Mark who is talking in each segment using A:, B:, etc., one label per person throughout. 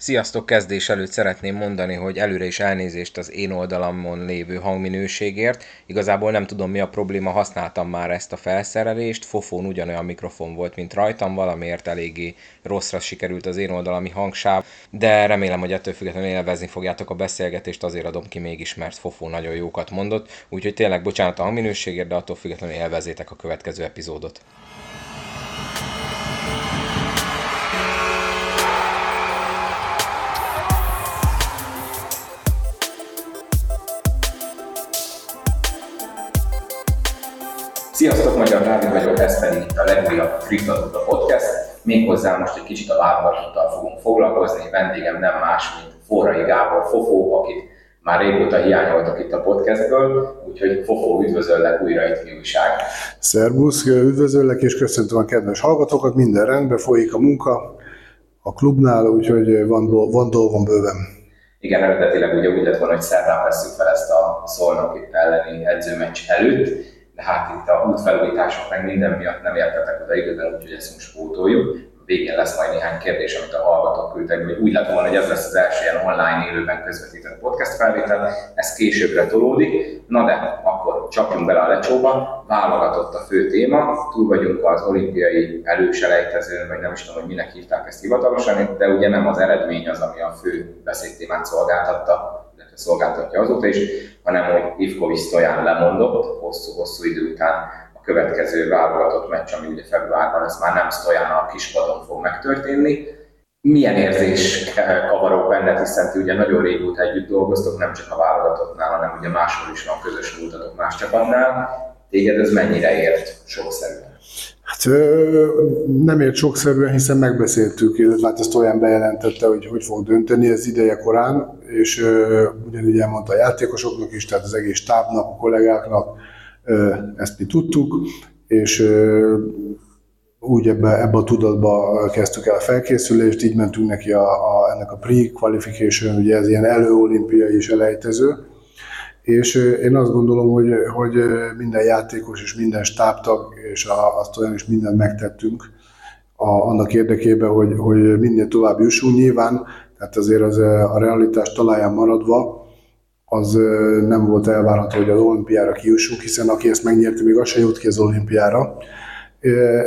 A: Sziasztok! Kezdés előtt szeretném mondani, hogy előre is elnézést az én oldalamon lévő hangminőségért. Igazából nem tudom mi a probléma, használtam már ezt a felszerelést, fofón ugyanolyan mikrofon volt, mint rajtam, valamiért eléggé rosszra sikerült az én oldalami hangsáv, de remélem, hogy ettől függetlenül élvezni fogjátok a beszélgetést, azért adom ki mégis, mert fofó nagyon jókat mondott, úgyhogy tényleg bocsánat a hangminőségért, de attól függetlenül élvezétek a következő epizódot. Legújabb Kriptotuta Podcast. Méghozzá most egy kicsit a válogatottal fogunk foglalkozni. Vendégem nem más, mint Forrai Gábor Fofó, akit már régóta hiányoltak itt a podcastből, úgyhogy Fofó, üdvözöllek újra itt mi újság.
B: Szerbusz, üdvözöllek és köszöntöm a kedves hallgatókat, minden rendben folyik a munka a klubnál, úgyhogy van, van dolgom bőven.
A: Igen, eredetileg ugye úgy lett volna, hogy szerdán veszünk fel ezt a Szolnoki elleni edzőmeccs előtt, de hát itt a útfelújítások meg minden miatt nem értetek oda időben, úgyhogy ezt most spótoljuk. Végén lesz majd néhány kérdés, amit a hallgatók küldtek, hogy úgy volna, hogy ez lesz az első ilyen online élőben közvetített podcast felvétel, ez későbbre tolódik. Na de akkor csapjunk bele a lecsóba, válogatott a fő téma, túl vagyunk az olimpiai előselejtezőn, vagy nem is tudom, hogy minek hívták ezt hivatalosan, de ugye nem az eredmény az, ami a fő beszédtémát szolgáltatta, szolgáltatja azóta is, hanem hogy Ivkovics Stojan lemondott hosszú-hosszú idő után a következő válogatott meccs, ami ugye februárban ez már nem Stojan a kispadon fog megtörténni. Milyen érzés kavarok benned, hiszen ti ugye nagyon régóta együtt dolgoztok, nem csak a válogatottnál, hanem ugye máshol is van közös múltatok más csapatnál. Téged ez mennyire ért sokszerűen?
B: Hát nem ért sokszerűen, hiszen megbeszéltük, illetve hát ezt olyan bejelentette, hogy hogy fog dönteni ez ideje korán, és ugyanígy elmondta a játékosoknak is, tehát az egész tábnak, a kollégáknak, ezt mi tudtuk, és úgy ebbe, ebbe a tudatba kezdtük el a felkészülést, így mentünk neki a, a, ennek a pre-qualification, ugye ez ilyen előolimpiai is elejtező, és én azt gondolom, hogy, hogy minden játékos és minden stábtag, és a, azt olyan is mindent megtettünk a, annak érdekében, hogy, hogy minél tovább jussunk. Nyilván, tehát azért az, a realitás talaján maradva, az nem volt elvárható, hogy az olimpiára kijussunk, hiszen aki ezt megnyerte, még az se jut ki az olimpiára.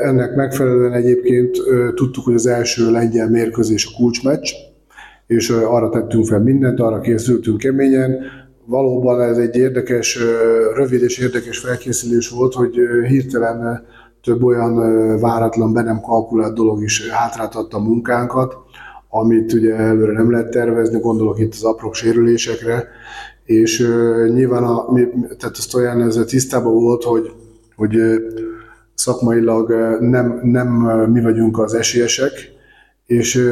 B: Ennek megfelelően egyébként tudtuk, hogy az első lengyel mérkőzés a kulcsmeccs, és arra tettünk fel mindent, arra készültünk keményen, valóban ez egy érdekes, rövid és érdekes felkészülés volt, hogy hirtelen több olyan váratlan, be nem kalkulált dolog is hátráltatta a munkánkat, amit ugye előre nem lehet tervezni, gondolok itt az apró sérülésekre, és nyilván a, tehát azt olyan ezzel tisztában volt, hogy, hogy szakmailag nem, nem mi vagyunk az esélyesek, és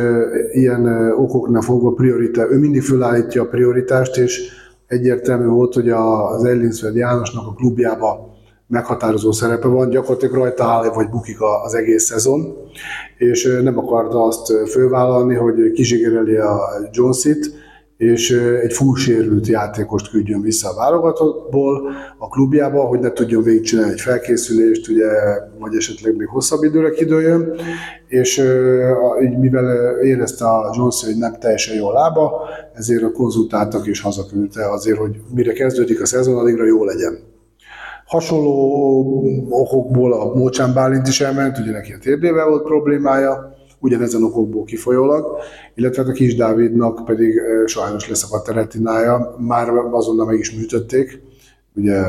B: ilyen okoknál fogva prioritás, ő mindig fölállítja a prioritást, és egyértelmű volt, hogy az Ellinsfeld Jánosnak a klubjába meghatározó szerepe van, gyakorlatilag rajta áll vagy bukik az egész szezon, és nem akarta azt fővállalni, hogy kizsigereli a Jones-it, és egy fullsérült játékost küldjön vissza a válogatottból a klubjába, hogy ne tudjon végigcsinálni egy felkészülést, ugye, vagy esetleg még hosszabb időre kidőljön, és így mivel érezte a Jones, hogy nem teljesen jó a lába, ezért konzultáltak és hazaküldte azért, hogy mire kezdődik a szezon, addigra jó legyen. Hasonló okokból a Mócsán Bálint is elment, ugye neki a térdével volt problémája, ugyanezen okokból kifolyólag, illetve hát a kis Dávidnak pedig sajnos leszakadt a retinája, már azonnal meg is műtötték, ugye,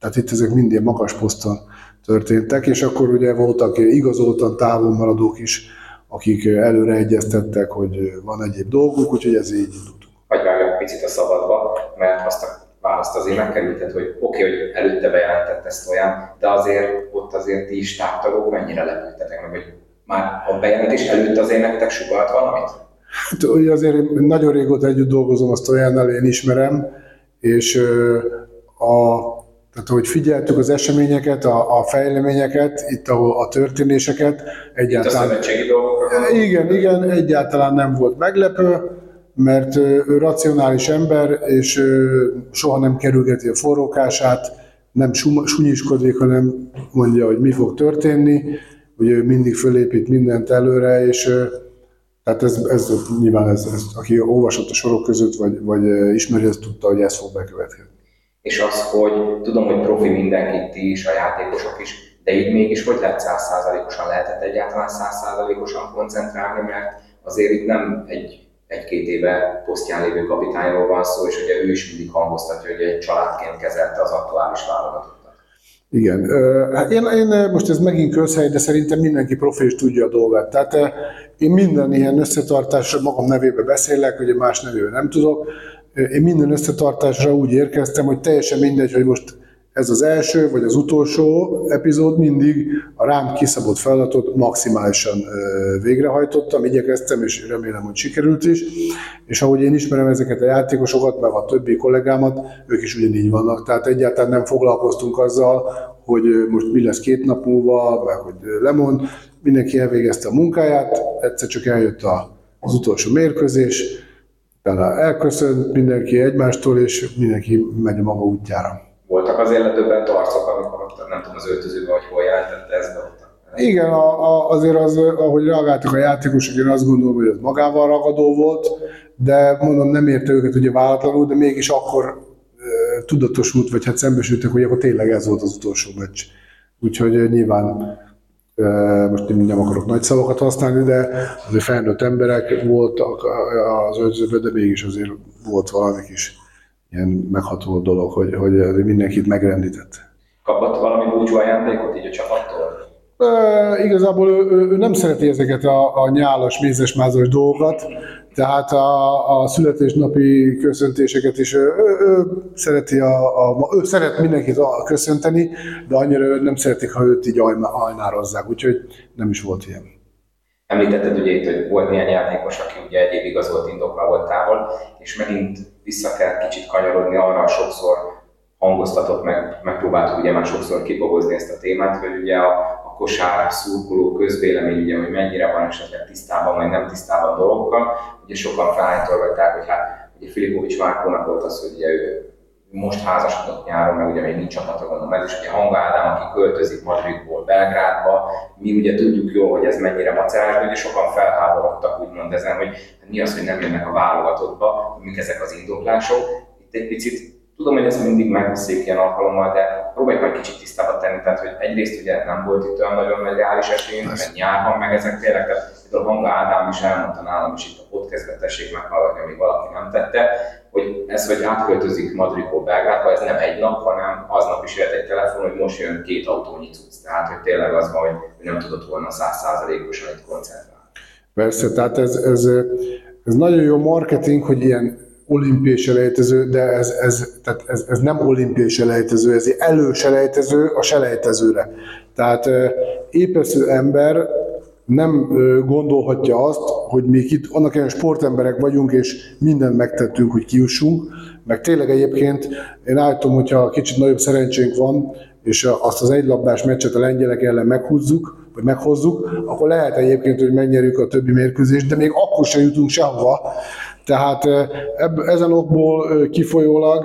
B: tehát itt ezek mind magas poszton történtek, és akkor ugye voltak igazoltan távol maradók is, akik előre egyeztettek, hogy van egyéb dolguk, úgyhogy ez így indult.
A: Vagy vágjak picit a szabadba, mert azt a választ azért megkerülted, hogy oké, okay, hogy előtte bejelentett ezt olyan, de azért ott azért ti is távtagok mennyire lepődtetek meg, hogy már a bejelentés előtt azért nektek sugalt valamit?
B: Hát, ugye azért nagyon régóta együtt dolgozom, azt olyannal én ismerem, és a, tehát, hogy figyeltük az eseményeket, a, a fejleményeket, itt a, a történéseket,
A: egyáltalán... Itt a dolgokra?
B: Igen, igen, egyáltalán nem volt meglepő, mert ő racionális ember, és soha nem kerülgeti a forrókását, nem sunyiskodik, hanem mondja, hogy mi fog történni, hogy ő mindig fölépít mindent előre, és Tehát ez, ez nyilván, ez, ez, aki olvasott a sorok között, vagy, vagy ismeri, ezt tudta, hogy ez fog bekövetkezni.
A: És az, hogy tudom, hogy profi mindenki, ti is, a játékosok is, de így mégis hogy lehet százszázalékosan lehetett egyáltalán százszázalékosan koncentrálni, mert azért itt nem egy egy-két éve posztján lévő kapitányról van szó, és ugye ő is mindig hangoztatja, hogy egy családként kezelte az aktuális válogatottat.
B: Igen. Hát én, én most ez megint közhely, de szerintem mindenki profi is tudja a dolgát. Tehát én minden ilyen összetartásra magam nevébe beszélek, ugye más nevébe nem tudok. Én minden összetartásra úgy érkeztem, hogy teljesen mindegy, hogy most ez az első vagy az utolsó epizód mindig a rám kiszabott feladatot maximálisan végrehajtottam, igyekeztem, és remélem, hogy sikerült is. És ahogy én ismerem ezeket a játékosokat, meg a többi kollégámat, ők is ugyanígy vannak. Tehát egyáltalán nem foglalkoztunk azzal, hogy most mi lesz két nap múlva, meg hogy lemond. Mindenki elvégezte a munkáját, egyszer csak eljött az utolsó mérkőzés, elköszönt mindenki egymástól, és mindenki megy a maga útjára
A: voltak az életőben tarcok, amikor ott, nem tudom, az öltözőben, hogy hol jelentette ezt be
B: igen, a, a, azért az, ahogy reagáltak a játékosok, én azt gondolom, hogy ez magával ragadó volt, de mondom, nem érte őket ugye váratlanul, de mégis akkor e, tudatosult, vagy hát szembesültek, hogy akkor tényleg ez volt az utolsó meccs. Úgyhogy nyilván most én nem akarok nagy szavakat használni, de azért felnőtt emberek voltak az öltözőben, de mégis azért volt valami kis ilyen megható dolog, hogy, hogy mindenkit megrendített.
A: Kapott valami búcsú ajándékot így a csapattól?
B: E, igazából ő, ő, ő nem szereti ezeket a, a nyálas, mézes-mázas dolgokat, tehát a, a születésnapi köszöntéseket is ő, ő, ő szereti a, a, ő szeret mindenkit köszönteni, de annyira nem szeretik, ha őt így ajnározzák, úgyhogy nem is volt ilyen.
A: Említetted ugye itt, hogy volt néhány játékos, aki ugye egy évig az volt indokla volt távol, és megint vissza kell kicsit kanyarodni arra, sokszor hangoztatott, meg, megpróbáltuk ugye már sokszor kibogozni ezt a témát, hogy ugye a, a kosár szurkoló közvélemény, ugye, hogy mennyire van esetleg tisztában, vagy nem tisztában dolgokkal. Ugye sokan felhánytolgatták, hogy hát ugye Filipovics Márkónak volt az, hogy ugye ő most házasodott nyáron, meg ugye még nincs csapata, gondolom ez is ugye Hanga Ádám, aki költözik Madridból Belgrádba, mi ugye tudjuk jól, hogy ez mennyire macerás, ugye sokan felháborodtak úgymond ezen, hogy mi az, hogy nem jönnek a válogatottba, mik ezek az indoklások. Itt egy picit Tudom, hogy ezt mindig megbeszéljük ilyen alkalommal, de próbáljuk majd kicsit tisztába tenni, tehát hogy egyrészt ugye nem volt itt olyan nagyon nagy reális esély, meg nyárban, meg ezek tényleg, tehát például Hanga Ádám is elmondta nálam is itt a podcastben, tessék meghallgatni, amíg valaki nem tette, hogy ez, hogy átköltözik Madridból Belgrádba, ez nem egy nap, hanem aznap is jött egy telefon, hogy most jön két autónyi cucc. Tehát, hogy tényleg az van, hogy nem tudott volna százszázalékosan itt koncentrálni.
B: Persze, tehát ez, ez, ez nagyon jó marketing, hogy ilyen olimpiai selejtező, de ez, ez, tehát ez, ez nem olimpiai selejtező, ez egy előselejtező a selejtezőre. Tehát épesző ember nem gondolhatja azt, hogy mi itt annak olyan sportemberek vagyunk, és mindent megtettünk, hogy kiussunk, meg tényleg egyébként én állítom, hogyha kicsit nagyobb szerencsénk van, és azt az egylabdás meccset a lengyelek ellen meghúzzuk, vagy meghozzuk, akkor lehet egyébként, hogy megnyerjük a többi mérkőzést, de még akkor sem jutunk sehova. Tehát ebb, ezen okból kifolyólag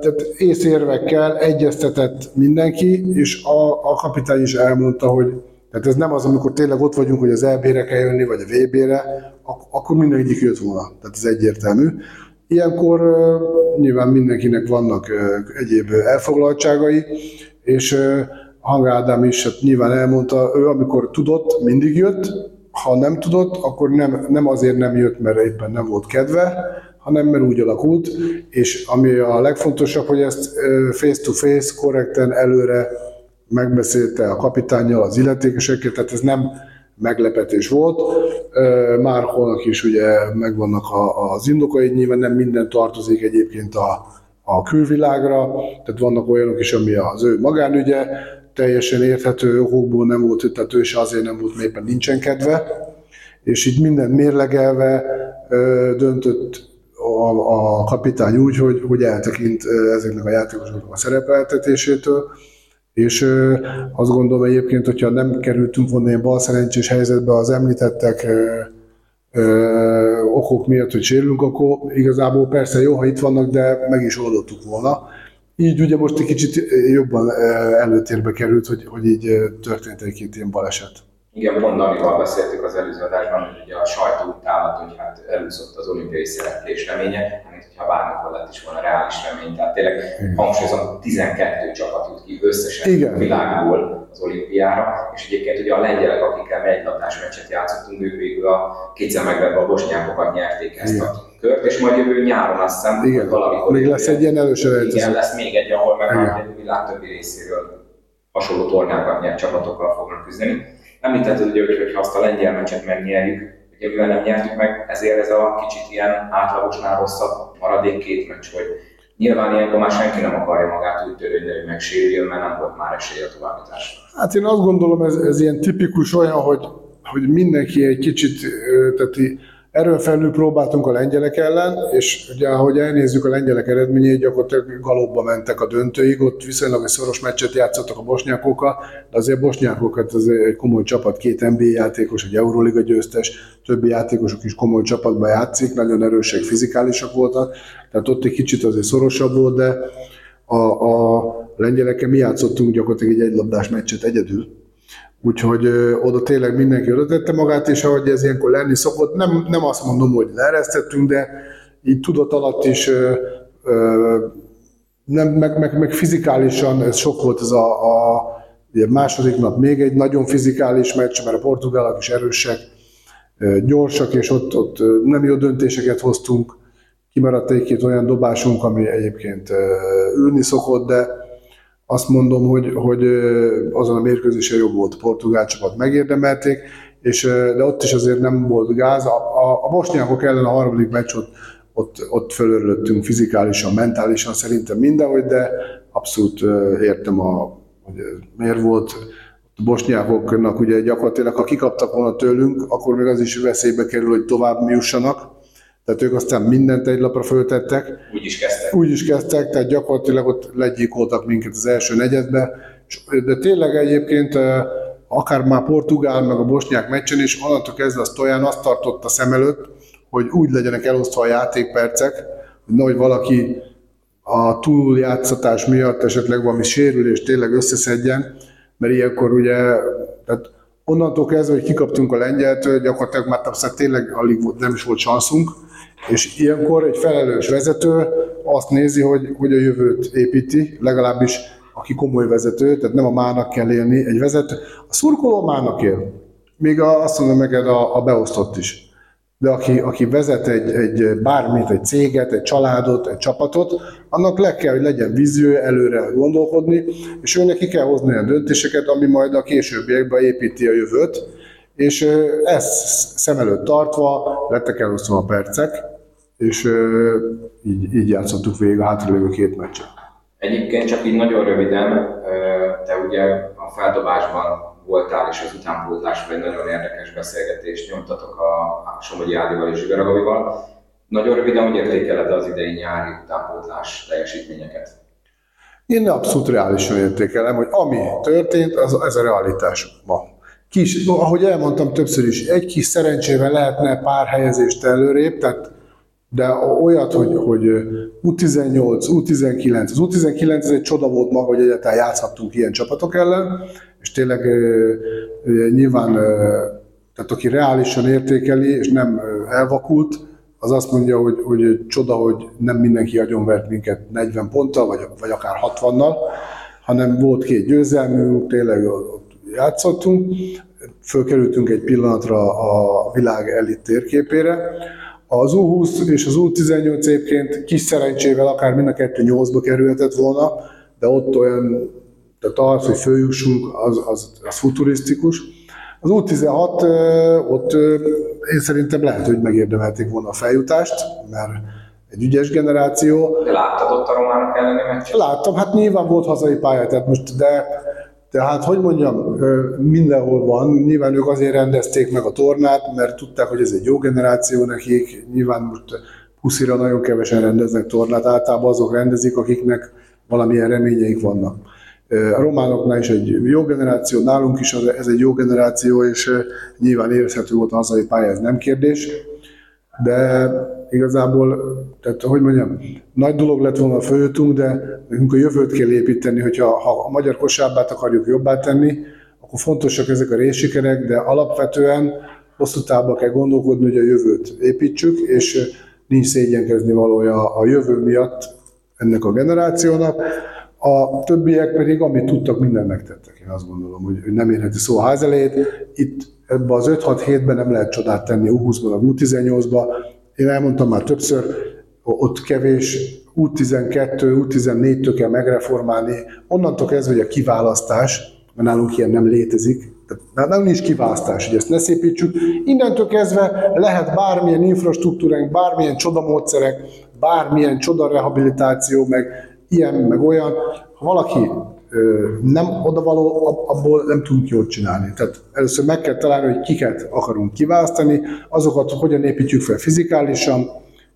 B: tehát észérvekkel egyeztetett mindenki, és a, a kapitány is elmondta, hogy tehát ez nem az, amikor tényleg ott vagyunk, hogy az EB-re kell jönni, vagy a VB-re, ak- akkor mindegyik jött volna. Tehát ez egyértelmű. Ilyenkor nyilván mindenkinek vannak egyéb elfoglaltságai, és Hang Ádám is hát nyilván elmondta, ő amikor tudott, mindig jött, ha nem tudott, akkor nem, nem azért nem jött, mert éppen nem volt kedve, hanem mert úgy alakult, és ami a legfontosabb, hogy ezt face-to-face, -face, korrekten előre megbeszélte a kapitányjal, az illetékesekkel, tehát ez nem meglepetés volt. Már holnak is ugye megvannak az indokai, nyilván nem minden tartozik egyébként a, a külvilágra, tehát vannak olyanok is, ami az ő magánügye, teljesen érthető okokból nem volt, tehát ő is azért nem volt, mert nincsen kedve, és így minden mérlegelve döntött a, a kapitány úgy, hogy, hogy eltekint ezeknek a játékosoknak a szerepeltetésétől, és azt gondolom egyébként, hogyha nem kerültünk volna ilyen balszerencsés helyzetbe az említettek ö, okok miatt, hogy sérülünk, akkor igazából persze jó, ha itt vannak, de meg is oldottuk volna. Így ugye most egy kicsit jobban előtérbe került, hogy, hogy így történt egy-két ilyen baleset.
A: Igen, pont amivel beszéltük az előző adásban, hogy ugye a sajtó támad, hogy hát elúszott az olimpiai szereplés reménye, amit hogyha bármikor lett is volna reális remény. Tehát tényleg hangsúlyozom, 12 csapat jut ki összesen Igen. a világból az olimpiára, és egyébként ugye a lengyelek, akikkel egy labdás meccset játszottunk, ők végül a kétszer megverve a bosnyákokat nyerték ezt Igen. a kört, és majd jövő nyáron azt hiszem,
B: Igen. valamikor. Még lesz egy ilyen elősor
A: Igen, lesz még egy, ahol meg a világ többi részéről hasonló tornákat nyert csapatokkal fognak küzdeni. Említetted ugye, hogy ha azt a lengyel meccset megnyerjük, ugye mivel nem nyertük meg, ezért ez a kicsit ilyen átlagosnál rosszabb maradék két meccs, hogy nyilván ilyenkor már senki nem akarja magát úgy törődni, hogy megsérüljön, mert nem volt már esélye a továbbításra.
B: Hát én azt gondolom, ez, ez ilyen tipikus olyan, hogy, hogy mindenki egy kicsit, tehát Erről felül próbáltunk a lengyelek ellen, és ugye, ahogy elnézzük a lengyelek eredményét, gyakorlatilag galopba mentek a döntőig, ott viszonylag egy szoros meccset játszottak a bosnyákokkal, de azért bosnyákokat az egy komoly csapat, két NBA játékos, egy Euroliga győztes, többi játékosok is komoly csapatban játszik, nagyon erősek, fizikálisak voltak, tehát ott egy kicsit azért szorosabb volt, de a, a lengyelekkel mi játszottunk gyakorlatilag egy egylabdás meccset egyedül, Úgyhogy oda tényleg mindenki oda tette magát, és ahogy ez ilyenkor lenni szokott, nem, nem azt mondom, hogy leeresztettünk, de így tudat alatt is ö, ö, nem, meg, meg, meg, fizikálisan ez sok volt ez a, a ugye második nap még egy nagyon fizikális meccs, mert a portugálok is erősek, gyorsak, és ott, ott nem jó döntéseket hoztunk. Kimaradt egy-két olyan dobásunk, ami egyébként ülni szokott, de azt mondom, hogy, hogy azon a mérkőzésen jobb volt a portugál csapat, megérdemelték, és, de ott is azért nem volt gáz. A, a, a bosnyákok ellen a harmadik meccs ott, ott, ott fölörlöttünk fizikálisan, mentálisan szerintem mindenhogy, de abszolút értem, a, hogy miért volt. A bosnyákoknak ugye gyakorlatilag, ha kikaptak volna tőlünk, akkor még az is veszélybe kerül, hogy tovább mi jussanak tehát ők aztán mindent egy lapra föltettek.
A: Úgy is kezdtek.
B: Úgy is kezdtek, tehát gyakorlatilag ott legyilkoltak minket az első negyedbe. De tényleg egyébként akár már portugál, meg a bosnyák meccsen is, onnantól kezdve a Stojan azt tartotta szem előtt, hogy úgy legyenek elosztva a játékpercek, hogy nehogy valaki a túljátszatás miatt esetleg valami sérülés tényleg összeszedjen, mert ilyenkor ugye, tehát onnantól kezdve, hogy kikaptunk a lengyeltől, gyakorlatilag már tényleg alig volt, nem is volt szanszunk, és ilyenkor egy felelős vezető azt nézi, hogy, hogy a jövőt építi, legalábbis aki komoly vezető, tehát nem a mának kell élni, egy vezető. A szurkoló mának él. Még a, azt mondom neked a, a beosztott is. De aki, aki vezet egy, egy bármit, egy céget, egy családot, egy csapatot, annak le kell, hogy legyen vízió előre gondolkodni, és ő neki kell hozni olyan döntéseket, ami majd a későbbiekben építi a jövőt, és ezt szem előtt tartva lettek elosztva a percek, és így, így játszottuk végig a hátralévő két meccset.
A: Egyébként csak így nagyon röviden, te ugye a feldobásban voltál, és az utánpótlásban egy nagyon érdekes beszélgetést nyomtatok a Somogyi Ádival és Zsigaragavival. Nagyon röviden, hogy értékeled az idei nyári utánpótlás teljesítményeket?
B: Én abszolút reálisan értékelem, hogy ami történt, az, ez a realitás ma. Kis, ahogy elmondtam többször is, egy kis szerencsével lehetne pár helyezést előrébb, tehát de olyat, hogy, hogy U18, U19, az U19 ez egy csoda volt maga, hogy egyáltalán játszhattunk ilyen csapatok ellen, és tényleg nyilván, tehát aki reálisan értékeli, és nem elvakult, az azt mondja, hogy, hogy csoda, hogy nem mindenki agyonvert minket 40 ponttal, vagy, vagy akár 60-nal, hanem volt két győzelmünk, tényleg ott játszottunk, fölkerültünk egy pillanatra a világ elit térképére, az U20 és az U18 egyébként kis szerencsével akár mind a kettő 8-ba kerülhetett volna, de ott olyan, tehát az, hogy följussunk, az, az, az futurisztikus. Az U16, ott én szerintem lehet, hogy megérdemelték volna a feljutást, mert egy ügyes generáció.
A: De láttad ott a románok elleni meccset?
B: Láttam, hát nyilván volt hazai pálya, tehát most, de tehát, hogy mondjam, mindenhol van, nyilván ők azért rendezték meg a tornát, mert tudták, hogy ez egy jó generáció nekik, nyilván most puszira nagyon kevesen rendeznek tornát, általában azok rendezik, akiknek valamilyen reményeik vannak. A románoknál is egy jó generáció, nálunk is ez egy jó generáció, és nyilván érezhető volt a hazai pálya, nem kérdés de igazából, tehát hogy mondjam, nagy dolog lett volna a följöttünk, de nekünk a jövőt kell építeni, hogyha ha a magyar kosárlabdát akarjuk jobbá tenni, akkor fontosak ezek a részsikerek, de alapvetően hosszú távban kell gondolkodni, hogy a jövőt építsük, és nincs szégyenkezni valója a jövő miatt ennek a generációnak. A többiek pedig, amit tudtak, mindent megtettek. Én azt gondolom, hogy nem érheti szó a ház elejét. Itt ebbe az 5-6 hétben nem lehet csodát tenni U20-ban, a U18-ba. Én elmondtam már többször, ott kevés, U12, U14-től kell megreformálni. Onnantól kezdve, hogy a kiválasztás, mert nálunk ilyen nem létezik, tehát nálunk nincs kiválasztás, hogy ezt ne szépítsük. Innentől kezdve lehet bármilyen infrastruktúránk, bármilyen csodamódszerek, bármilyen csoda rehabilitáció, meg ilyen, meg olyan. Ha valaki nem odavaló, abból nem tudunk jót csinálni. Tehát először meg kell találni, hogy kiket akarunk kiválasztani, azokat hogyan építjük fel fizikálisan,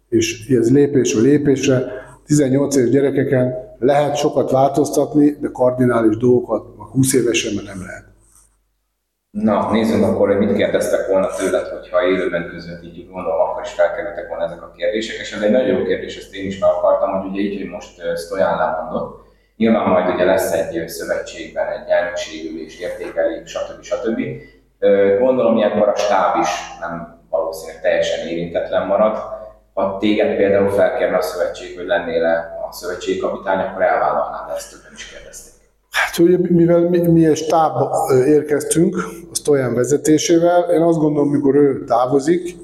B: és ez lépésről lépésre, 18 éves gyerekeken lehet sokat változtatni, de kardinális dolgokat 20 évesen már nem lehet.
A: Na, nézzünk akkor, hogy mit kérdeztek volna tőled, hogyha élőben közvetítjük, gondolom, akkor is felkerültek volna ezek a kérdések, és ez egy nagyon jó kérdés, ezt én is meg akartam, hogy ugye így, hogy most Stojan lemondott, nyilván majd ugye lesz egy szövetségben egy elnökségülés, értékelés, stb. stb. Gondolom, ilyenkor a stáb is nem valószínűleg teljesen érintetlen marad. Ha téged például felkérne a szövetség, hogy lennél a szövetségi kapitány, akkor elvállalnád ezt, többen is kérdezték.
B: Hát ugye, mivel mi, mi egy stáb érkeztünk, a Stojan vezetésével, én azt gondolom, mikor ő távozik,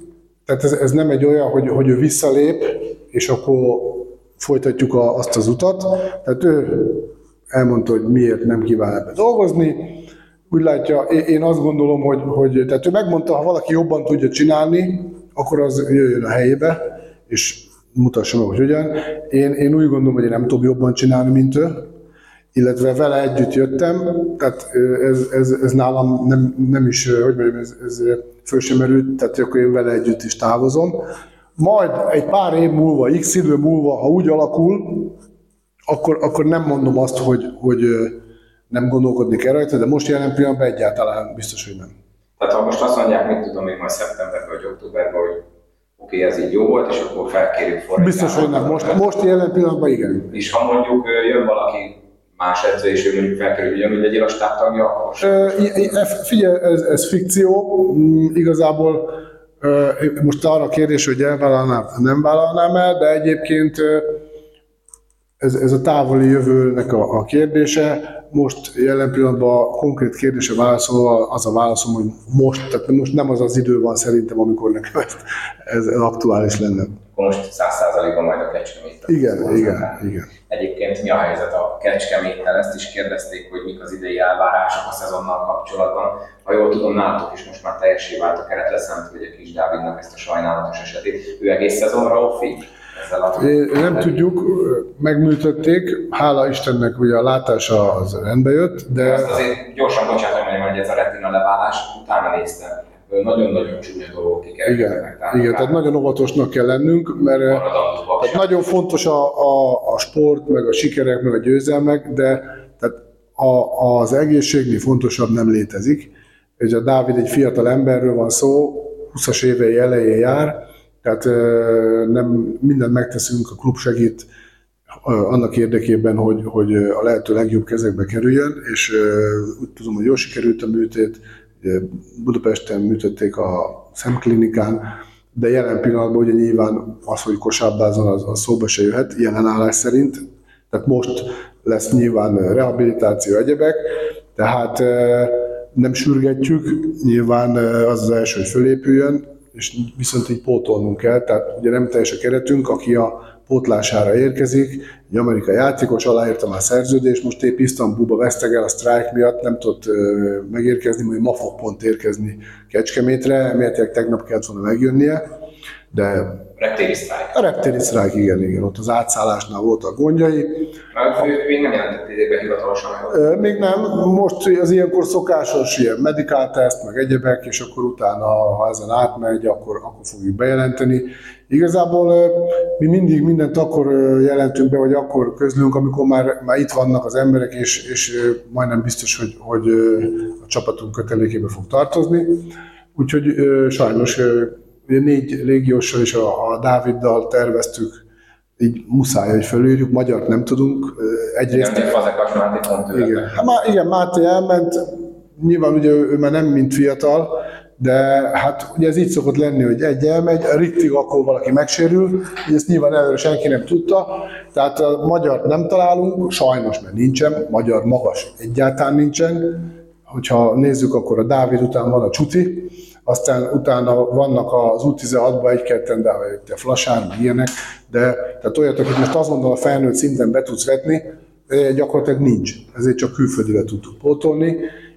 B: tehát ez, ez nem egy olyan, hogy, hogy ő visszalép, és akkor folytatjuk a, azt az utat. Tehát ő elmondta, hogy miért nem kíván ebbe dolgozni. Úgy látja, én azt gondolom, hogy, hogy tehát ő megmondta, ha valaki jobban tudja csinálni, akkor az jöjjön a helyébe, és mutassa meg, hogy hogyan. Én, én úgy gondolom, hogy én nem tudom jobban csinálni, mint ő, illetve vele együtt jöttem, tehát ez, ez, ez nálam nem, nem is, hogy mondjam, ez, ez föl sem merült, tehát akkor én vele együtt is távozom. Majd egy pár év múlva, x idő múlva, ha úgy alakul, akkor, akkor nem mondom azt, hogy, hogy nem gondolkodni kell rajta, de most jelen pillanatban egyáltalán biztos, hogy nem.
A: Tehát ha most azt mondják, mit tudom még majd szeptemberben vagy októberben, hogy oké, okay, ez így jó volt, és akkor felkérjük
B: fordítani. Biztos, hogy nem. Most, most jelen pillanatban igen.
A: És ha mondjuk jön valaki más edző, és ő mondjuk felkerül, ugyanúgy legyél a stábtagja?
B: Figyelj, ez, ez fikció. Mm, igazából most arra a kérdés, hogy elvállalnám, nem vállalnám el, de egyébként ez, ez a távoli jövőnek a, a kérdése. Most jelen pillanatban a konkrét kérdése válaszolva az a válaszom, hogy most, tehát most nem az az idő van szerintem, amikor nekem ez, ez aktuális lenne.
A: Most száz százalékban majd a Kecskemét.
B: Igen, igen, igen.
A: Egyébként mi a helyzet a Kecskeméttel? Ezt is kérdezték, hogy mik az idei elvárások a szezonnal kapcsolatban. Ha jól tudom, nálatok is most már teljesé vált a keret, leszent, hogy a kis Dávidnak ezt a sajnálatos esetét. Ő egész szezonra offi?
B: Nem tudjuk, megműtötték, hála Istennek hogy a látása az rendbe jött, de...
A: Azt azért gyorsan bocsánat, hogy ez a retina leválás, utána néztem. Nagyon-nagyon csúnya dolgok
B: Igen, igen tehát nagyon óvatosnak kell lennünk, mert tehát nagyon fontos a, a, a sport, meg a sikerek, meg a győzelmek, de tehát a, az egészségnél fontosabb nem létezik. És a Dávid egy fiatal emberről van szó, 20-as évei elején jár, tehát nem mindent megteszünk, a klub segít annak érdekében, hogy, hogy a lehető legjobb kezekbe kerüljön, és úgy tudom, hogy jól sikerült a műtét, Budapesten műtötték a szemklinikán, de jelen pillanatban ugye nyilván az, hogy kosárlázon az, az szóba se jöhet, jelen állás szerint, tehát most lesz nyilván rehabilitáció, egyebek, tehát nem sürgetjük, nyilván az az első, hogy fölépüljön, és viszont így pótolnunk kell, tehát ugye nem teljes a keretünk, aki a pótlására érkezik, egy amerikai játékos, aláírta már szerződést, most épp Isztambulba vesztegel a sztrájk miatt, nem tudott megérkezni, majd ma fog pont érkezni Kecskemétre, emeletileg tegnap kellett volna megjönnie, de
A: reptéri sztrájk.
B: A reptéri sztrájk, igen, igen. Ott az átszállásnál voltak gondjai.
A: Mert még nem jelentették be hivatalosan?
B: Még nem. Most az ilyenkor szokásos ilyen medical test, meg egyebek, és akkor utána, ha ezen átmegy, akkor, akkor fogjuk bejelenteni. Igazából mi mindig mindent akkor jelentünk be, vagy akkor közlünk, amikor már, már itt vannak az emberek, és, és majdnem biztos, hogy, hogy a csapatunk kötelékébe fog tartozni. Úgyhogy sajnos Ugye négy légióssal és a, a Dáviddal terveztük, így muszáj, hogy felírjuk, magyart nem tudunk.
A: Egyrészt... Igen, Fazekas Máté pont
B: igen. Hát, má, igen, Máté elment, nyilván ugye ő, ő már nem mint fiatal, de hát ugye ez így szokott lenni, hogy egy elmegy, rittig akkor valaki megsérül, hogy ezt nyilván előre senki nem tudta, tehát a magyar nem találunk, sajnos, mert nincsen, magyar magas egyáltalán nincsen, hogyha nézzük, akkor a Dávid után van a Csuti, aztán utána vannak az U16-ban egy-ketten, de a Flasán, ilyenek, de tehát olyat, akit most mondom, a felnőtt szinten be tudsz vetni, gyakorlatilag nincs. Ezért csak külföldire tudtuk pótolni,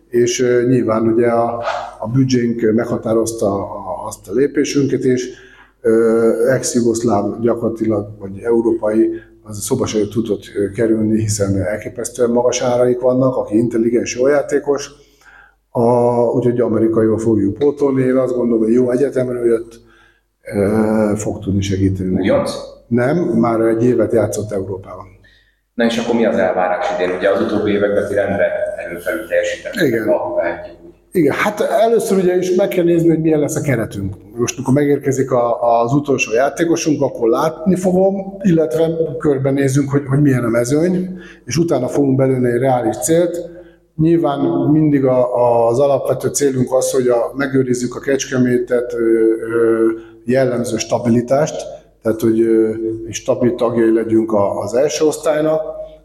B: és nyilván ugye a, a büdzsénk meghatározta a, azt a lépésünket, és ex-jugoszláv gyakorlatilag, vagy európai, az szoba sem tudott kerülni, hiszen elképesztően magas áraik vannak, aki intelligens, jó játékos, a, úgyhogy amerikaival fogjuk pótolni. Én azt gondolom, hogy jó egyetemről jött, e, fog tudni segíteni.
A: Újonc?
B: Nem, már egy évet játszott Európában.
A: Na és akkor mi az elvárás idén? Ugye az utóbbi években ti rendre előfelül teljesítettek.
B: Igen. Igen, hát először ugye is meg kell nézni, hogy milyen lesz a keretünk. Most, amikor megérkezik a, az utolsó játékosunk, akkor látni fogom, illetve körbenézünk, hogy, hogy milyen a mezőny, és utána fogunk belőle egy reális célt. Nyilván mindig a, az alapvető célunk az, hogy a, megőrizzük a kecskemétet jellemző stabilitást, tehát hogy ö, stabil tagjai legyünk a, az első osztálynak,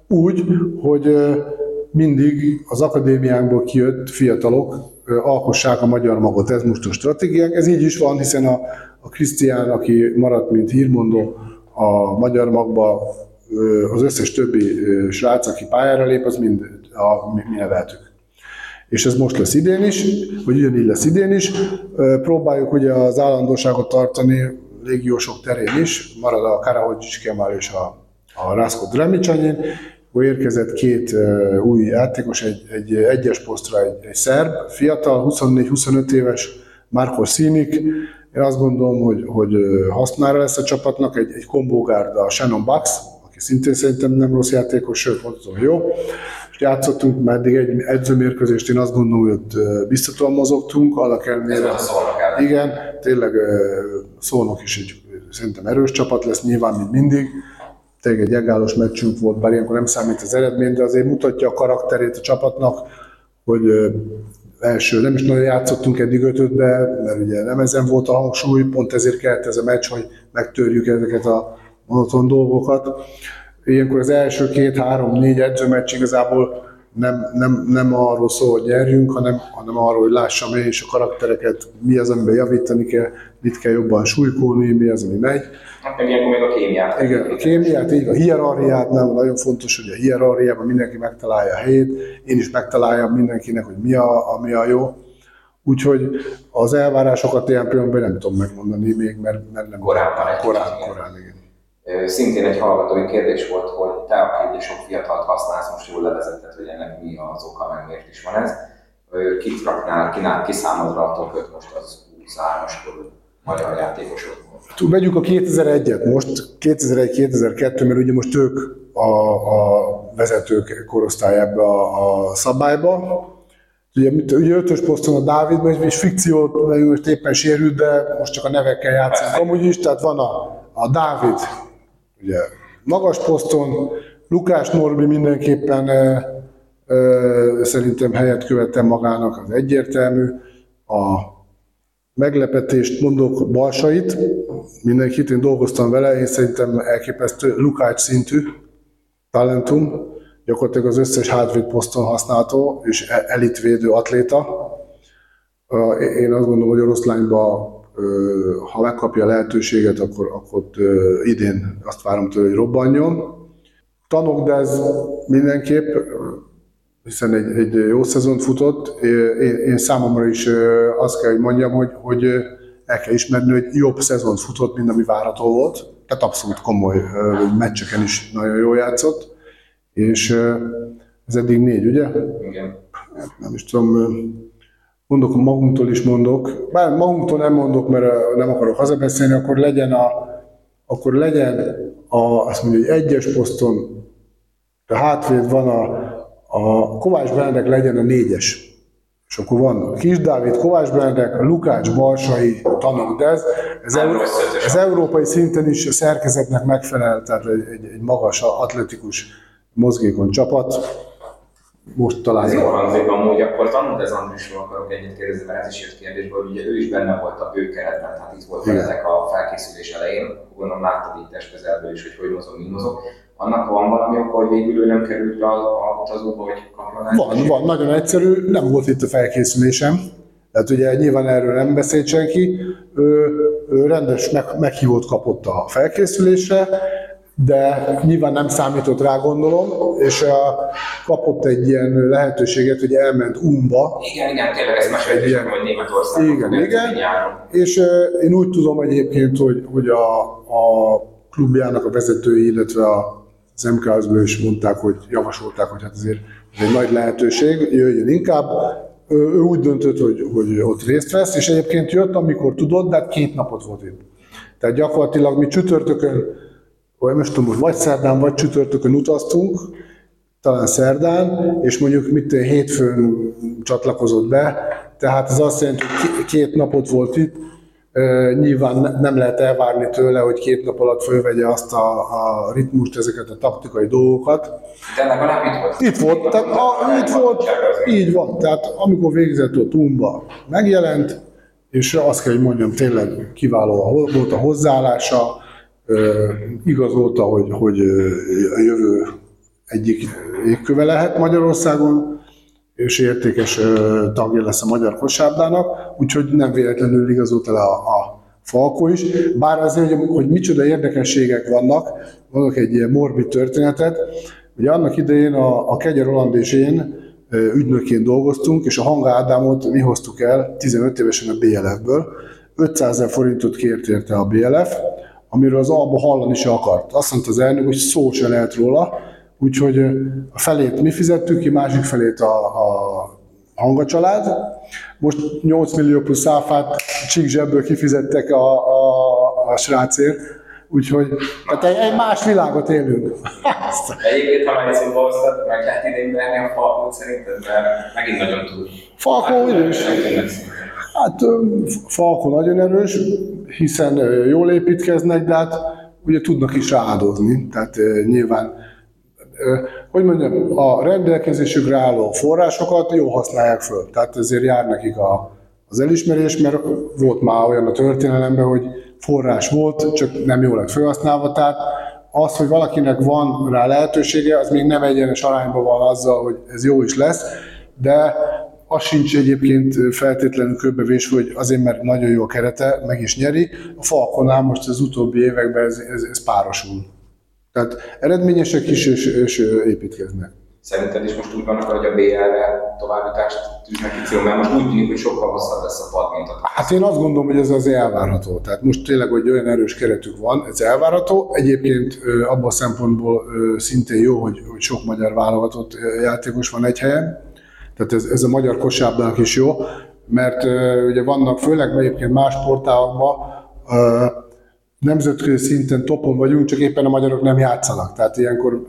B: úgy, hogy mindig az akadémiánkból kijött fiatalok alkossák a magyar magot. Ez most a stratégiánk. Ez így is van, hiszen a, a Krisztián, aki maradt, mint hírmondó a magyar magba, az összes többi srác, aki pályára lép, az mind a, mi, mi neveltük. És ez most lesz idén is, vagy ugyanígy lesz idén is. Próbáljuk ugye az állandóságot tartani légiósok terén is, marad a Karahodzsics Kemal és a, a Rászkó Dremicsanyin, érkezett két új játékos, egy, egy egyes posztra egy, egy szerb, fiatal, 24-25 éves, Marko Színik. Én azt gondolom, hogy, hogy hasznára lesz a csapatnak, egy, egy a Shannon Bucks, aki szintén szerintem nem rossz játékos, sőt, mondhatom, jó. Játszottunk már eddig egy edzőmérkőzést, én azt gondolom, hogy ott biztatóan mozogtunk, annak ellenére. Igen, tényleg szólnak is egy szerintem erős csapat lesz, nyilván, mint mindig tényleg egy egállos meccsünk volt, bár ilyenkor nem számít az eredmény, de azért mutatja a karakterét a csapatnak, hogy első nem is nagyon játszottunk eddig ötötbe, mert ugye nem ezen volt a hangsúly, pont ezért kellett ez a meccs, hogy megtörjük ezeket a monoton dolgokat. Ilyenkor az első két, három, négy edzőmeccs igazából nem, nem, nem arról szól, hogy nyerjünk, hanem, hanem arról, hogy lássam én is a karaktereket, mi az, amiben javítani kell, mit kell jobban súlykolni, mi az, ami megy.
A: Hát meg ilyenkor még a kémiát.
B: Igen, a kémiát, így a hierarchiát nem, nagyon fontos, hogy a hierarchiában mindenki megtalálja a helyét, én is megtaláljam mindenkinek, hogy mi a, a, mi a jó. Úgyhogy az elvárásokat ilyen pillanatban nem tudom megmondani még, mert, mert nem
A: korán,
B: korán, korán, igen.
A: Szintén egy hallgatói kérdés volt, hogy te, aki sok fiatalt használsz, most jól levezetted, hogy ennek mi az oka, meg miért is van ez. Kit raknál, kinál, ki számodra a top 5 most az 23-as körül magyar játékosok?
B: Vegyük a 2001-et most, 2001-2002, mert ugye most ők a, a vezetők korosztály ebbe a, a szabályba. Ugye, ugye ötös poszton a Dávid, és fikciót, most éppen sérült, de most csak a nevekkel játszunk amúgy is, tehát van a, a Dávid, ugye magas poszton, Lukás Norbi mindenképpen e, e, szerintem helyet követtem magának, az egyértelmű. A meglepetést mondok Balsait, mindenkit, én dolgoztam vele, én szerintem elképesztő Lukács szintű talentum, gyakorlatilag az összes hátvéd poszton használható, és e- elitvédő atléta. Én azt gondolom, hogy oroszlányban ha megkapja a lehetőséget, akkor, akkor idén azt várom tőle, hogy robbanjon. Tanok, de ez mindenképp, hiszen egy, egy jó szezont futott. Én, én számomra is azt kell, hogy mondjam, hogy, hogy el kell ismerni, hogy jobb szezont futott, mint ami várható volt. Tehát abszolút komoly meccseken is nagyon jól játszott. És ez eddig négy, ugye?
A: Igen.
B: Nem is tudom, mondok, magunktól is mondok, bár magunktól nem mondok, mert nem akarok hazabeszélni, akkor legyen a, akkor legyen a, azt mondja, hogy egyes poszton, a hátvéd van a, a Kovács Benedek legyen a négyes. És akkor van Kis Dávid, Kovács Benedek, Lukács, Balsai, Tanok, de ez, ez, ez európai szinten is a szerkezetnek megfelel, tehát egy, egy, egy magas, atletikus, mozgékony csapat most talán.
A: Ez jól hangzik amúgy, akkor tanult ez Andrisról akarok egyet kérdezni, mert ez is jött kérdésből, hogy ugye ő is benne volt a bőkeretben, tehát itt volt veletek a felkészülés elején, gondolom láttad itt testközelből is, hogy hogy mozog, mi mozog. Annak van valami oka, hogy végül ő nem került a, a utazóba, hogy kapjon
B: Van, van, nagyon egyszerű, nem volt itt a felkészülésem. Tehát ugye nyilván erről nem beszélt senki. Ő, ő rendes meg, meghívót kapott a felkészülésre, de nyilván nem számított rá, gondolom, és a, kapott egy ilyen lehetőséget, hogy elment Umba.
A: Igen, igen, tényleg ezt mesélt is, hogy Németország.
B: Igen, igen. És uh, én úgy tudom egyébként, hogy, hogy a, a klubjának a vezetői, illetve a, az MKS-ből is mondták, hogy javasolták, hogy hát azért ez egy nagy lehetőség, jöjjön inkább. Ő, ő úgy döntött, hogy, hogy ott részt vesz, és egyébként jött, amikor tudott, de hát két napot volt itt. Tehát gyakorlatilag mi csütörtökön vagy most tudom, vagy szerdán, vagy csütörtökön utaztunk, talán szerdán, és mondjuk mit hétfőn csatlakozott be, tehát ez azt jelenti, hogy két napot volt itt, nyilván nem lehet elvárni tőle, hogy két nap alatt fölvegye azt a, a ritmust, ezeket a taktikai dolgokat.
A: De legalább itt volt.
B: Itt volt, tehát a, itt volt, így van. Tehát amikor végzett a Tumba megjelent, és azt kell, hogy mondjam, tényleg kiváló volt a hozzáállása, igazolta, hogy, hogy a jövő egyik égköve lehet Magyarországon, és értékes tagja lesz a magyar kosárdának, úgyhogy nem véletlenül igazolt el a, a Falko is. Bár azért, hogy, hogy micsoda érdekességek vannak, vannak egy ilyen morbid történetet. Ugye annak idején a, a Kegyer Roland és én ügynökként dolgoztunk, és a Hanga Ádámot mi hoztuk el 15 évesen a BLF-ből. 500 ezer forintot kért érte a BLF, amiről az Alba hallani se akart. Azt mondta az elnök, hogy szó se lehet róla, úgyhogy a felét mi fizettük ki, másik felét a, a Hanga család. Most 8 millió plusz áfát csík zsebből kifizettek a, a, a srácért, Úgyhogy tehát egy, egy más világot élünk.
A: Egyébként, ha már szóba hoztad, meg lehet idén verni a Falkót szerinted, mert megint nagyon túl.
B: Falkó is. Hát Falko nagyon erős, hiszen jól építkeznek, de hát ugye tudnak is áldozni. Tehát nyilván, hogy mondjam, a rendelkezésükre álló forrásokat jó használják föl. Tehát ezért jár nekik a, az elismerés, mert volt már olyan a történelemben, hogy forrás volt, csak nem jól lett felhasználva. Tehát az, hogy valakinek van rá lehetősége, az még nem egyenes arányban van azzal, hogy ez jó is lesz, de az sincs egyébként feltétlenül köbbevés, hogy azért, mert nagyon jó a kerete, meg is nyeri. A Falkonál most az utóbbi években ez, ez, ez párosul. Tehát eredményesek is és, és építkeznek.
A: Szerinted is most úgy vannak, hogy a BL-re továbbítást tűznek ki mert most úgy tűnik, hogy sokkal hosszabb lesz a pad, mint a
B: Hát én azt gondolom, hogy ez az elvárható. Tehát most tényleg, hogy olyan erős keretük van, ez elvárható. Egyébként abban a szempontból szintén jó, hogy, hogy sok magyar válogatott játékos van egy helyen tehát ez, ez a magyar kosárlabdának is jó, mert uh, ugye vannak, főleg egyébként más sportágokban, uh, nemzetközi szinten topon vagyunk, csak éppen a magyarok nem játszanak. Tehát ilyenkor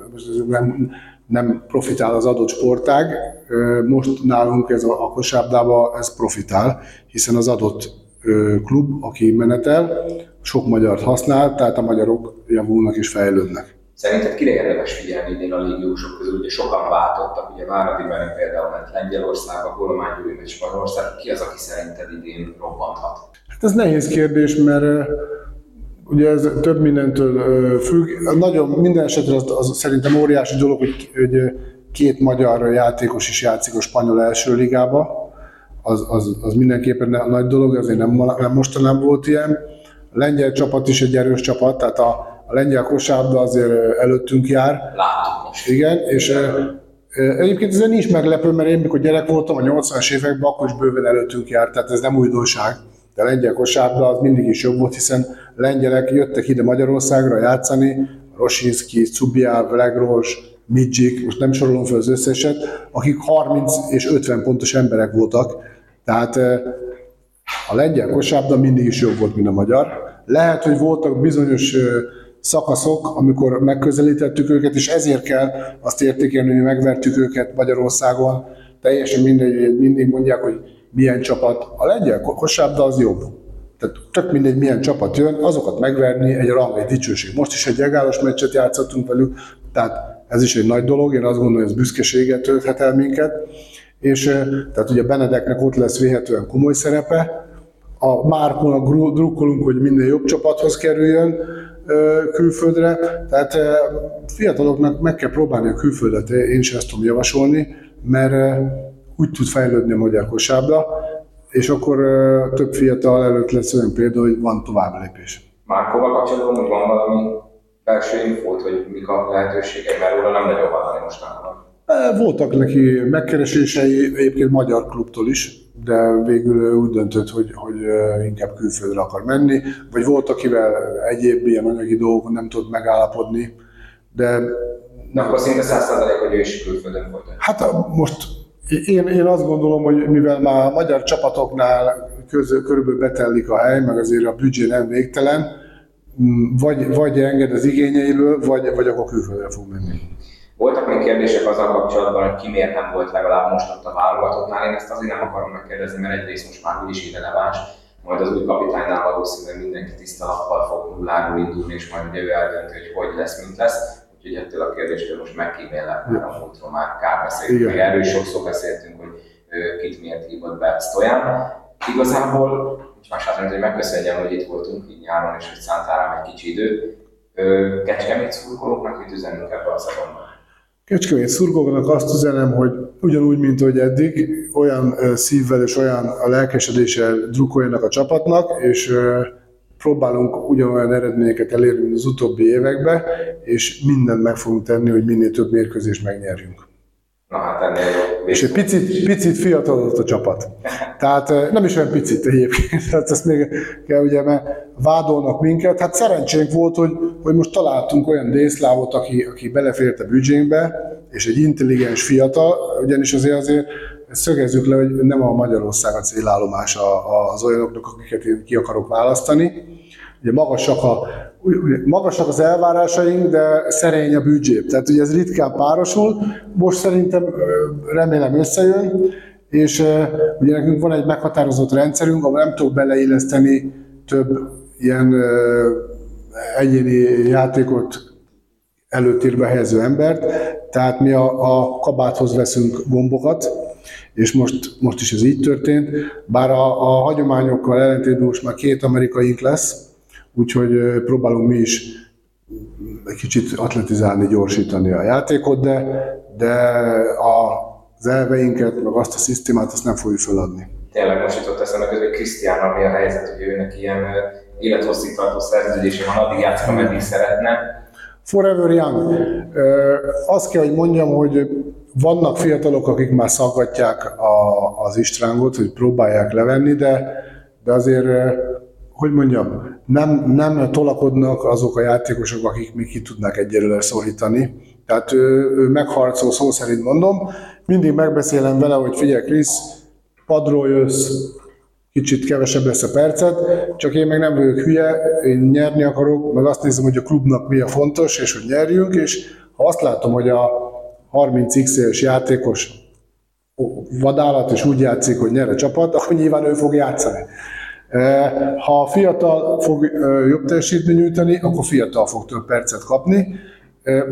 B: nem, nem profitál az adott sportág. Most nálunk ez a, a kosárlabdában ez profitál, hiszen az adott klub, aki menetel, sok magyart használ, tehát a magyarok javulnak és fejlődnek.
A: Szerinted kire érdemes figyelni idén a légiósok közül? Ugye sokan váltottak, ugye Váradi Beni például ment Lengyelországba, Kolomány Gyuri megy Spanyolország. Ki az, aki szerinted idén robbanthat?
B: Hát ez nehéz kérdés, mert ugye ez több mindentől függ. Nagyon minden esetre az, az szerintem óriási dolog, hogy, hogy két magyar játékos is játszik a spanyol első ligába. Az, az, az mindenképpen nagy dolog, azért nem, nem mostanában volt ilyen. A lengyel csapat is egy erős csapat, tehát a, a lengyel kosárda azért előttünk jár.
A: Most.
B: Igen, és Egyébként ez nincs meglepő, mert én mikor gyerek voltam a 80-as években, akkor is bőven előttünk járt, tehát ez nem újdonság. De a lengyel kosárda az mindig is jobb volt, hiszen lengyelek jöttek ide Magyarországra játszani, Rosinski, Cubiár, Legros, Midzsik, most nem sorolom fel az összeset, akik 30 és 50 pontos emberek voltak. Tehát a lengyel kosárda mindig is jobb volt, mint a magyar. Lehet, hogy voltak bizonyos szakaszok, amikor megközelítettük őket, és ezért kell azt értékelni, hogy megvertük őket Magyarországon. Teljesen mindegy, hogy mindig mondják, hogy milyen csapat. A lengyel kosárda az jobb. Tehát tök mindegy, milyen csapat jön, azokat megverni egy rang, egy dicsőség. Most is egy egállos meccset játszottunk velük, tehát ez is egy nagy dolog, én azt gondolom, hogy ez büszkeséget tölthet el minket, és tehát ugye Benedeknek ott lesz véhetően komoly szerepe, a Márkonak drukkolunk, hogy minden jobb csapathoz kerüljön külföldre, tehát fiataloknak meg kell próbálni a külföldet, én is ezt tudom javasolni, mert úgy tud fejlődni a magyar kosárba, és akkor több fiatal előtt lesz olyan példa, hogy van tovább lépés.
A: Márkóval kapcsolatban, hogy van valami belső infót, hogy mik a lehetőségek, mert róla nem nagyon hallani mostanában.
B: Voltak neki megkeresései egyébként magyar klubtól is, de végül úgy döntött, hogy, hogy inkább külföldre akar menni, vagy volt, akivel egyéb ilyen anyagi dolgok nem tud megállapodni, de...
A: De akkor szinte százszerzalék, hogy ő is külföldön volt.
B: Hát most én, én azt gondolom, hogy mivel már a magyar csapatoknál közül, körülbelül betellik a hely, meg azért a büdzsé nem végtelen, vagy, vagy enged az igényeiből, vagy, vagy akkor külföldre fog menni.
A: Voltak még kérdések azzal kapcsolatban, hogy ki miért nem volt legalább most ott a válogatottnál. Én ezt azért nem akarom megkérdezni, mert egyrészt most már úgyis irreleváns, majd az új kapitánynál valószínűleg mindenki tiszta lappal fog nulláról indulni, és majd ugye ő eldönti, hogy hogy lesz, mint lesz. Úgyhogy ettől a kérdéstől most megkímélek, mert a múltról már kár beszéltünk, meg erről sokszor beszéltünk, hogy kit miért hívott be Stoyan. Igazából, most más azt hogy megköszönjem, hogy itt voltunk így nyáron, és hogy szántál rám egy kicsi időt. Kecskemét szurkolóknak mit üzenünk ebbe a szezonban?
B: Kecskemét szurkolóknak azt üzenem, hogy ugyanúgy, mint hogy eddig, olyan szívvel és olyan a lelkesedéssel drukoljanak a csapatnak, és próbálunk ugyanolyan eredményeket elérni, mint az utóbbi években, és mindent meg fogunk tenni, hogy minél több mérkőzést megnyerjünk.
A: Na hát ennél.
B: És egy picit, picit fiatalodott a csapat. Tehát nem is olyan picit egyébként, tehát ezt még kell ugye, mert vádolnak minket. Hát szerencsénk volt, hogy, hogy most találtunk olyan dészlávot, aki, aki belefért a büdzsénkbe, és egy intelligens fiatal, ugyanis azért azért szögezzük le, hogy nem a Magyarország a célállomás az olyanoknak, akiket én ki akarok választani. Ugye magasak, a, magasak az elvárásaink, de szerény a büdzsé. Tehát ugye ez ritkán párosul. Most szerintem remélem összejön, és ugye nekünk van egy meghatározott rendszerünk, ahol nem tudok beleilleszteni több ilyen egyéni játékot előtérbe helyező embert, tehát mi a, a kabáthoz veszünk gombokat, és most, most is ez így történt, bár a, a hagyományokkal ellentétben most már két amerikaink lesz, úgyhogy próbálunk mi is egy kicsit atletizálni, gyorsítani a játékot, de, de a, az elveinket, meg azt a szisztémát, azt nem fogjuk feladni.
A: Tényleg most jutott eszembe közben, hogy Krisztián, mi a helyzet, hogy őnek ilyen élethosszígtartó szerződése van, addig játszik, ameddig szeretne.
B: Forever Young. Azt kell, hogy mondjam, hogy vannak fiatalok, akik már szaggatják a, az Istrángot, hogy próbálják levenni, de, de azért, hogy mondjam, nem, nem tolakodnak azok a játékosok, akik még ki tudnak egyelőre szorítani. Tehát ő, ő megharcol, szó szerint mondom. Mindig megbeszélem vele, hogy figyelj Krisz, padról jössz, kicsit kevesebb lesz a percet, csak én meg nem vagyok hülye, én nyerni akarok, meg azt nézem, hogy a klubnak mi a fontos, és hogy nyerjünk, és ha azt látom, hogy a 30 x es játékos vadállat, és úgy játszik, hogy nyer a csapat, akkor nyilván ő fog játszani. Ha a fiatal fog jobb teljesítmény nyújtani, akkor fiatal fog több percet kapni.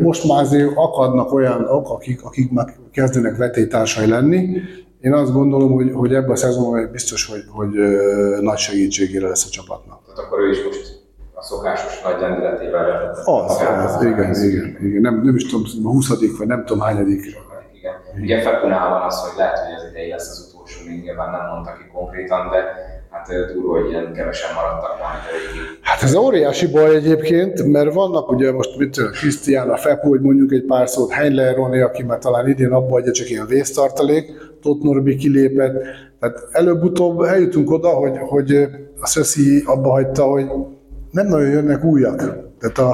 B: Most már azért akadnak olyanok, akik, akik már kezdenek vetétársai lenni. Én azt gondolom, hogy, hogy ebben a szezonban biztos, hogy, hogy nagy segítségére lesz a csapatnak.
A: Tehát akkor ő is most a szokásos nagy lendületével.
B: Az, az, igen, igen, igen. Nem, nem is tudom, 20 vagy nem tudom hányadik.
A: Igen. Ugye Fekunál van az, hogy lehet, hogy az idei lesz az utolsó, még nyilván nem mondta ki konkrétan, de hát durva, hogy ilyen kevesen maradtak már.
B: Hát ez óriási baj egyébként, mert vannak ugye most, mit Krisztián, a Fepu, hogy mondjuk egy pár szót, Heinlein Roni, aki már talán idén abba adja csak ilyen vésztartalék, Tott Norbi kilépett, tehát előbb-utóbb eljutunk oda, hogy, hogy a Szöszi abba hagyta, hogy nem nagyon jönnek újak. Tehát a,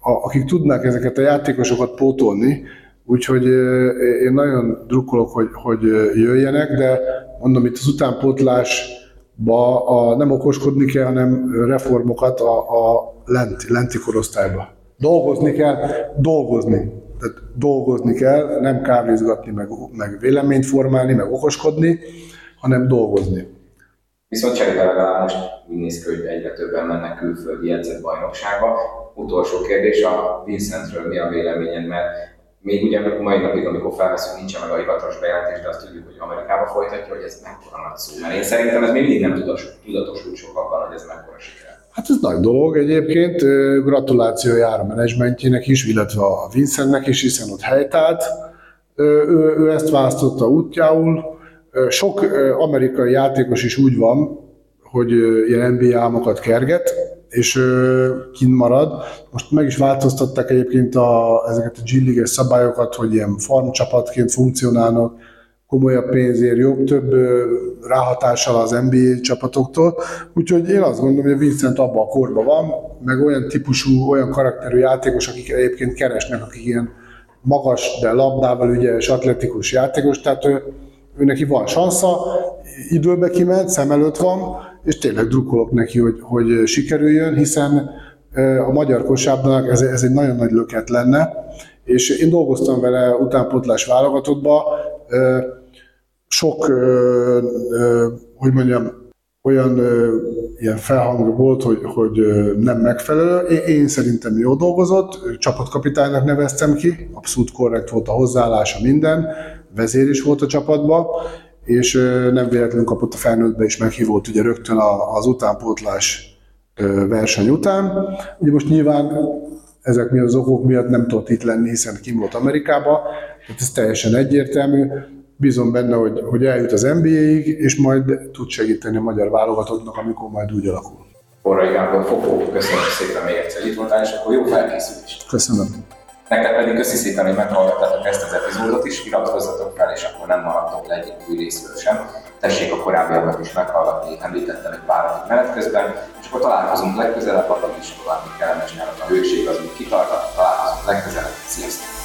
B: a, akik tudnák ezeket a játékosokat pótolni, úgyhogy én nagyon drukkolok, hogy, hogy jöjjenek, de mondom, itt az utánpótlásba a, nem okoskodni kell, hanem reformokat a, a lenti, lenti korosztályba. Dolgozni kell, dolgozni. Tehát dolgozni kell, nem kávézgatni, meg, meg véleményt formálni, meg okoskodni, hanem dolgozni.
A: Viszont cserébe legalább most úgy néz ki, hogy egyre többen mennek külföldi bajnokságba. Utolsó kérdés, a Vincentről mi a véleményed, mert még ugye mai napig, amikor felveszünk, nincsen meg a hivatalos bejelentés, de azt tudjuk, hogy Amerikába folytatja, hogy ez mekkora nagy szó. Mert én szerintem ez még mindig nem tudatos, tudatosult sokakban, hogy ez mekkora siker.
B: Hát ez nagy dolog egyébként, gratuláció jár a menedzsmentjének is, illetve a Vincentnek is, hiszen ott helytált. Ő, ő ezt választotta útjául. Sok amerikai játékos is úgy van, hogy ilyen NBA álmokat kerget, és kint marad. Most meg is változtatták egyébként a, ezeket a g szabályokat, hogy ilyen farmcsapatként funkcionálnak, komolyabb pénzért, jobb, több ráhatással az NBA csapatoktól. Úgyhogy én azt gondolom, hogy a Vincent abban a korban van, meg olyan típusú, olyan karakterű játékos, akik egyébként keresnek, akik ilyen magas, de labdával ügyes, atletikus játékos, tehát ő, ő neki van sansza, időbe kiment, szem előtt van, és tényleg drukkolok neki, hogy, hogy sikerüljön, hiszen a magyar kosárnak ez, ez egy nagyon nagy löket lenne, és én dolgoztam vele utánpótlás válogatottba, sok, hogy mondjam, olyan ilyen felhang volt, hogy, hogy nem megfelelő. Én szerintem jó dolgozott, csapatkapitánynak neveztem ki, abszolút korrekt volt a hozzáállása minden, vezér is volt a csapatban, és nem véletlenül kapott a felnőttbe is meghívott ugye rögtön az utánpótlás verseny után. Ugye most nyilván ezek mi az okok miatt nem tudott itt lenni, hiszen kim volt Amerikába, tehát ez teljesen egyértelmű. Bízom benne, hogy, hogy eljut az NBA-ig, és majd tud segíteni a magyar válogatottnak, amikor majd úgy alakul.
A: Forrai Gábor, Fokó, köszönöm szépen még egyszer, itt voltál, és akkor jó felkészülést!
B: Köszönöm.
A: Nektek pedig köszi szépen, hogy meghallgattátok ezt az epizódot is, iratkozzatok fel, és akkor nem maradtok le egyik új részről sem. Tessék a korábbiakat is meghallgatni, említettem egy párat menet közben, és akkor találkozunk legközelebb, addig is további kellemes nyárat a hőség az úgy kitartat, találkozunk legközelebb. Sziasztok!